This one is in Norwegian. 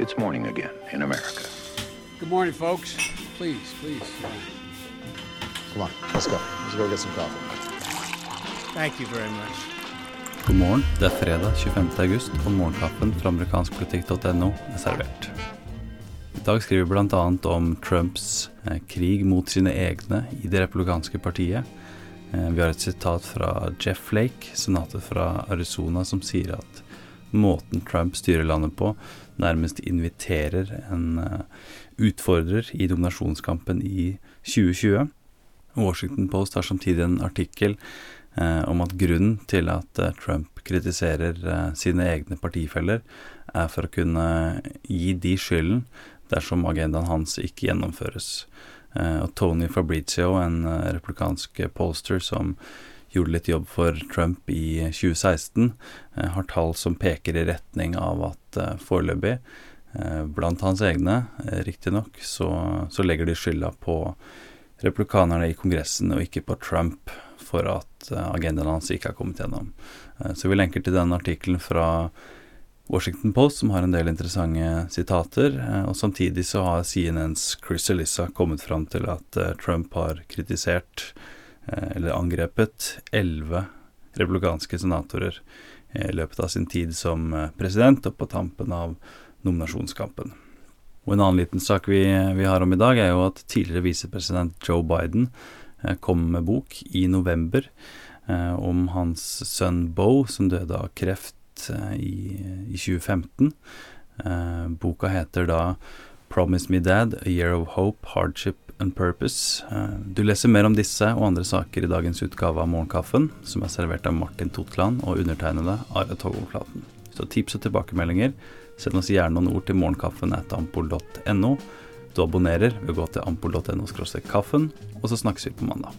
It's morning again in America. Good morning, folks. Please, please. Come on, let's go. Let's go get some coffee. Thank you very much. God morgen. Det er fredag 25. august, og morgenkaffen fra amerikanskpolitikk.no er servert. I dag skriver vi bl.a. om Trumps eh, krig mot sine egne i det republikanske partiet. Eh, vi har et sitat fra Jeff Flake, senatet fra Arizona, som sier at måten Trump styrer landet på, nærmest inviterer en eh, utfordrer i dominasjonskampen i 2020. Washington Post har samtidig en artikkel eh, om at grunnen til at eh, Trump kritiserer eh, sine egne partifeller, er for å kunne gi de skylden dersom agendaen hans ikke gjennomføres. Eh, og Tony Fabrizio, en eh, replikansk pollster som gjorde litt jobb for Trump i 2016, eh, har tall som peker i retning av at eh, foreløpig, eh, blant hans egne riktignok, så, så legger de skylda på replikanerne i Kongressen og ikke på Trump for at agendaen hans ikke har kommet gjennom. Så vi lenker til den artikkelen fra Washington Post som har en del interessante sitater. Og samtidig så har CNNs Chris Elissa kommet fram til at Trump har kritisert eller angrepet elleve republikanske senatorer eh, i løpet av sin tid som eh, president og på tampen av nominasjonskampen. Og En annen liten sak vi, vi har om i dag, er jo at tidligere visepresident Joe Biden eh, kom med bok i november eh, om hans sønn Bo, som døde av kreft eh, i, i 2015. Eh, boka heter da 'Promise Me Dad A Year of Hope, Hardship and Purpose'. Eh, du leser mer om disse og andre saker i dagens utgave av Morgenkaffen, som er servert av Martin Totland og undertegnede Are Togoflaten. Så tips og tilbakemeldinger Send oss gjerne noen ord til morgenkaffen at ampol.no. Du abonnerer ved å gå til ampol.no kaffen, og så snakkes vi på mandag.